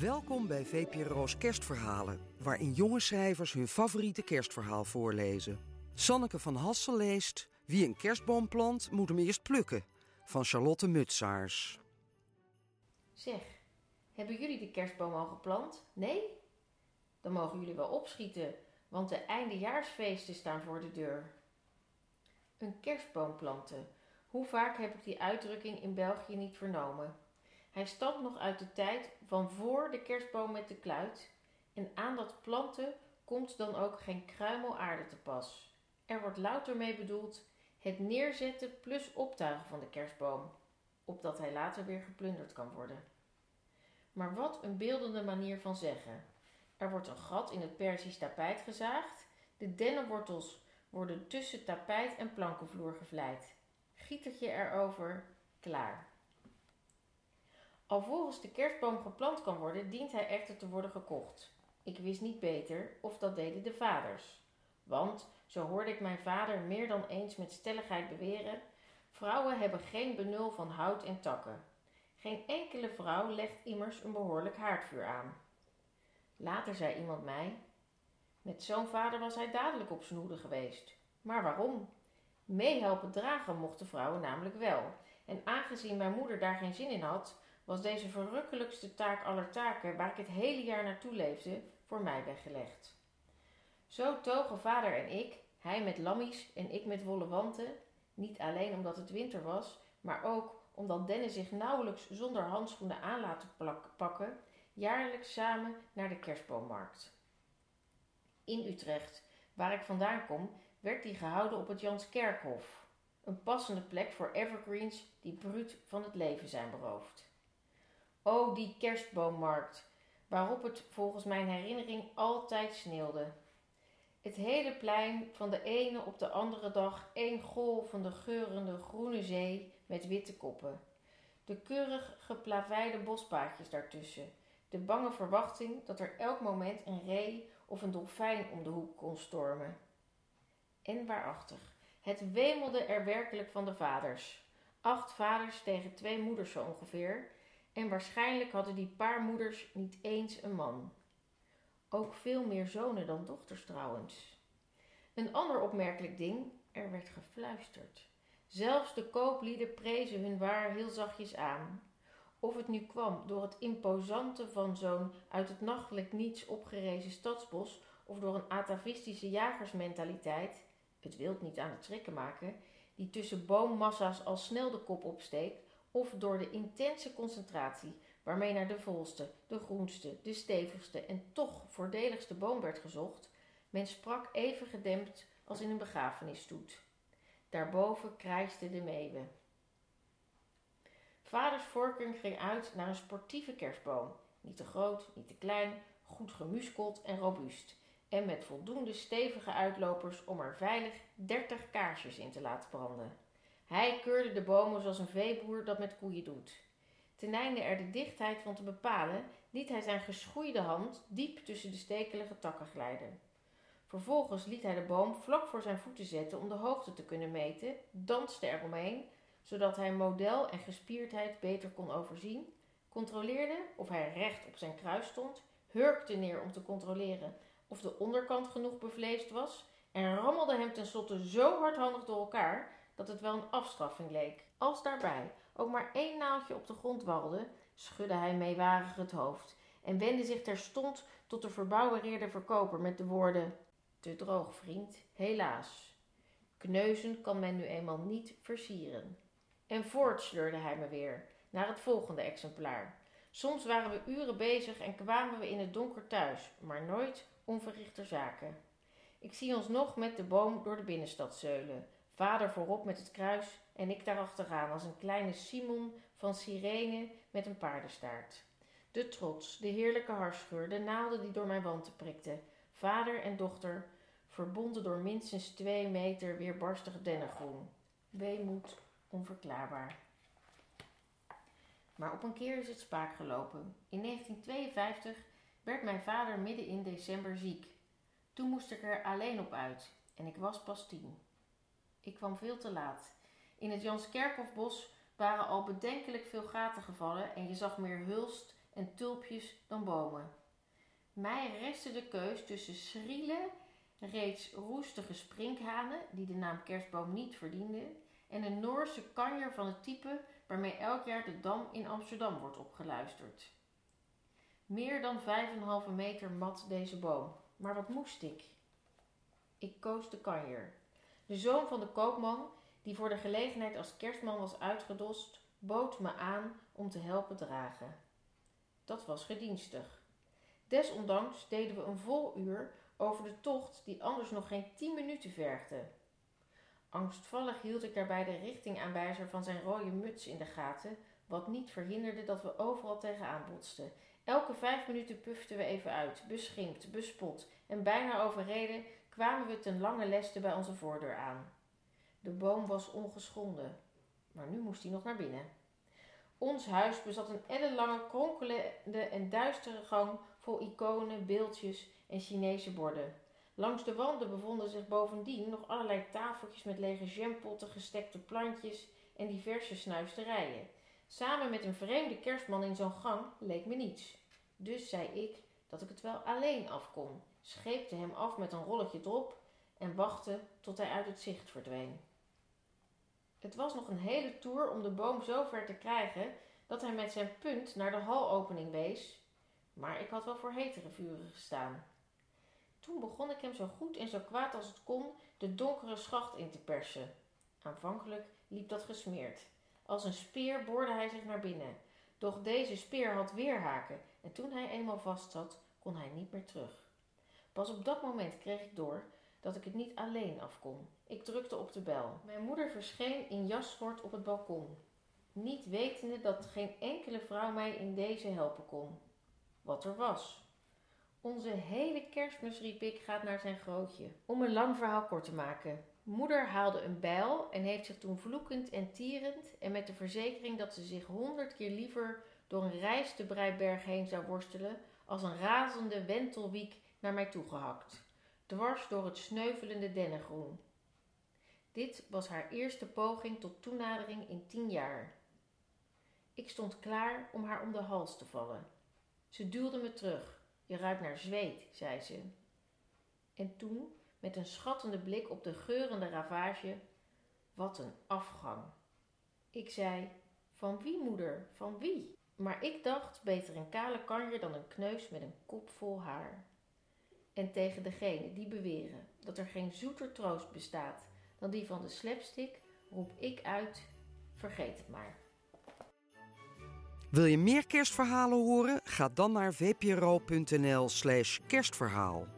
Welkom bij VPRO's Kerstverhalen, waarin jonge schrijvers hun favoriete kerstverhaal voorlezen. Sanneke van Hassel leest Wie een kerstboom plant, moet hem eerst plukken, van Charlotte Mutsaars. Zeg, hebben jullie de kerstboom al geplant? Nee? Dan mogen jullie wel opschieten, want de eindejaarsfeesten staan voor de deur. Een kerstboom planten. Hoe vaak heb ik die uitdrukking in België niet vernomen? Hij stamt nog uit de tijd van voor de kerstboom met de kluit. En aan dat planten komt dan ook geen kruimel aarde te pas. Er wordt louter mee bedoeld het neerzetten plus optuigen van de kerstboom, opdat hij later weer geplunderd kan worden. Maar wat een beeldende manier van zeggen. Er wordt een gat in het Persisch tapijt gezaagd, de dennenwortels worden tussen tapijt en plankenvloer gevleid. Gietertje erover, klaar. Alvorens de kerstboom geplant kan worden, dient hij echter te worden gekocht. Ik wist niet beter of dat deden de vaders. Want, zo hoorde ik mijn vader meer dan eens met stelligheid beweren, vrouwen hebben geen benul van hout en takken. Geen enkele vrouw legt immers een behoorlijk haardvuur aan. Later zei iemand mij, met zo'n vader was hij dadelijk op zijn hoede geweest. Maar waarom? Meehelpen dragen mochten vrouwen namelijk wel. En aangezien mijn moeder daar geen zin in had, was deze verrukkelijkste taak aller taken, waar ik het hele jaar naartoe leefde, voor mij weggelegd. Zo togen vader en ik, hij met lammies en ik met wollen wanten, niet alleen omdat het winter was, maar ook omdat Denne zich nauwelijks zonder handschoenen aan laten pakken, jaarlijks samen naar de kerstboommarkt. In Utrecht, waar ik vandaan kom, werd die gehouden op het Janskerkhof, een passende plek voor evergreens die bruut van het leven zijn beroofd. O, die kerstboommarkt, waarop het volgens mijn herinnering altijd sneeuwde. Het hele plein van de ene op de andere dag één golvende geurende groene zee met witte koppen. De keurig geplaveide bospaadjes daartussen. De bange verwachting dat er elk moment een ree of een dolfijn om de hoek kon stormen. En waarachtig, het wemelde er werkelijk van de vaders. Acht vaders tegen twee moeders zo ongeveer, en waarschijnlijk hadden die paar moeders niet eens een man. Ook veel meer zonen dan dochters trouwens. Een ander opmerkelijk ding, er werd gefluisterd. Zelfs de kooplieden prezen hun waar heel zachtjes aan. Of het nu kwam door het imposante van zo'n uit het nachtelijk niets opgerezen stadsbos of door een atavistische jagersmentaliteit, het wild niet aan het schrikken maken, die tussen boommassa's al snel de kop opsteekt, of door de intense concentratie waarmee naar de volste, de groenste, de stevigste en toch voordeligste boom werd gezocht, men sprak even gedempt als in een begrafenisstoet. Daarboven krijste de meeuwen. Vaders voorkeur ging uit naar een sportieve kerstboom, niet te groot, niet te klein, goed gemuskeld en robuust, en met voldoende stevige uitlopers om er veilig dertig kaarsjes in te laten branden. Hij keurde de bomen zoals een veeboer dat met koeien doet. Ten einde er de dichtheid van te bepalen, liet hij zijn geschoeide hand diep tussen de stekelige takken glijden. Vervolgens liet hij de boom vlak voor zijn voeten zetten om de hoogte te kunnen meten, danste eromheen, zodat hij model en gespierdheid beter kon overzien, controleerde of hij recht op zijn kruis stond, hurkte neer om te controleren of de onderkant genoeg bevleesd was en rammelde hem tenslotte zo hardhandig door elkaar dat het wel een afstraffing leek. Als daarbij ook maar één naaldje op de grond warrelde, schudde hij meewarig het hoofd en wendde zich terstond tot de verbouwereerde verkoper met de woorden: Te droog, vriend, helaas. Kneuzen kan men nu eenmaal niet versieren. En voort sleurde hij me weer naar het volgende exemplaar. Soms waren we uren bezig en kwamen we in het donker thuis, maar nooit onverrichter zaken. Ik zie ons nog met de boom door de binnenstad zeulen, Vader voorop met het kruis en ik daarachteraan als een kleine Simon van sirene met een paardenstaart. De trots, de heerlijke harsgeur, de naalden die door mijn wanten prikten. Vader en dochter, verbonden door minstens twee meter weerbarstig dennengroen. Weemoed, onverklaarbaar. Maar op een keer is het spaak gelopen. In 1952 werd mijn vader midden in december ziek. Toen moest ik er alleen op uit en ik was pas tien. Ik kwam veel te laat. In het Janskerkhofbos waren al bedenkelijk veel gaten gevallen en je zag meer hulst en tulpjes dan bomen. Mij restte de keus tussen schriele, reeds roestige sprinkhanen, die de naam kerstboom niet verdienden, en een Noorse kanjer van het type waarmee elk jaar de Dam in Amsterdam wordt opgeluisterd. Meer dan vijf en een halve meter mat deze boom, maar wat moest ik? Ik koos de kanjer. De zoon van de koopman, die voor de gelegenheid als kerstman was uitgedost, bood me aan om te helpen dragen. Dat was gedienstig. Desondanks deden we een vol uur over de tocht die anders nog geen tien minuten vergde. Angstvallig hield ik daarbij de richtingaanwijzer van zijn rode muts in de gaten, wat niet verhinderde dat we overal tegenaan botsten. Elke vijf minuten puften we even uit, beschimpt, bespot en bijna overreden kwamen we ten lange leste bij onze voordeur aan. De boom was ongeschonden, maar nu moest hij nog naar binnen. Ons huis bezat een ellenlange, kronkelende en duistere gang vol iconen, beeldjes en Chinese borden. Langs de wanden bevonden zich bovendien nog allerlei tafeltjes met lege jampotten, gestekte plantjes en diverse snuisterijen. Samen met een vreemde kerstman in zo'n gang leek me niets. Dus zei ik dat ik het wel alleen af kon, scheepte hem af met een rolletje drop en wachtte tot hij uit het zicht verdween. Het was nog een hele toer om de boom zo ver te krijgen dat hij met zijn punt naar de halopening wees, maar ik had wel voor hetere vuren gestaan. Toen begon ik hem zo goed en zo kwaad als het kon de donkere schacht in te persen. Aanvankelijk liep dat gesmeerd. Als een speer boorde hij zich naar binnen. Doch deze speer had weerhaken en toen hij eenmaal vastzat, kon hij niet meer terug. Pas op dat moment kreeg ik door dat ik het niet alleen af kon. Ik drukte op de bel. Mijn moeder verscheen in jasschort op het balkon, niet wetende dat geen enkele vrouw mij in deze helpen kon. Wat er was. Onze hele kerstmis, riep ik, gaat naar zijn grootje. Om een lang verhaal kort te maken. Moeder haalde een bijl en heeft zich toen vloekend en tierend en met de verzekering dat ze zich honderd keer liever door een reis te Breiberg heen zou worstelen als een razende wentelwiek naar mij toegehakt, dwars door het sneuvelende dennengroen. Dit was haar eerste poging tot toenadering in tien jaar. Ik stond klaar om haar om de hals te vallen. Ze duwde me terug. Je ruikt naar zweet, zei ze. En toen, met een schattende blik op de geurende ravage, wat een afgang. Ik zei, van wie moeder, van wie? Maar ik dacht, beter een kale kanje dan een kneus met een kop vol haar. En tegen degene die beweren dat er geen zoeter troost bestaat dan die van de slapstick, roep ik uit, vergeet het maar. Wil je meer kerstverhalen horen? Ga dan naar vpro.nl/slash kerstverhaal.